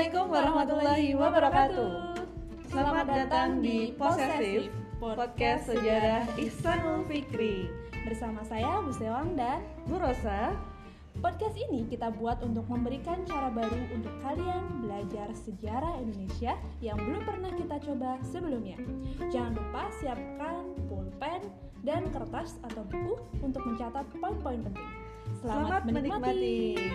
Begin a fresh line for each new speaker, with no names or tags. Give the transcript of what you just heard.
Assalamualaikum warahmatullahi wabarakatuh. Selamat datang di Posesif, podcast sejarah Ihsanul Fikri.
Bersama saya Bu Sewang dan
Bu Rosa,
podcast ini kita buat untuk memberikan cara baru untuk kalian belajar sejarah Indonesia yang belum pernah kita coba sebelumnya. Jangan lupa siapkan pulpen dan kertas atau buku untuk mencatat poin-poin penting.
selamat, menikmati.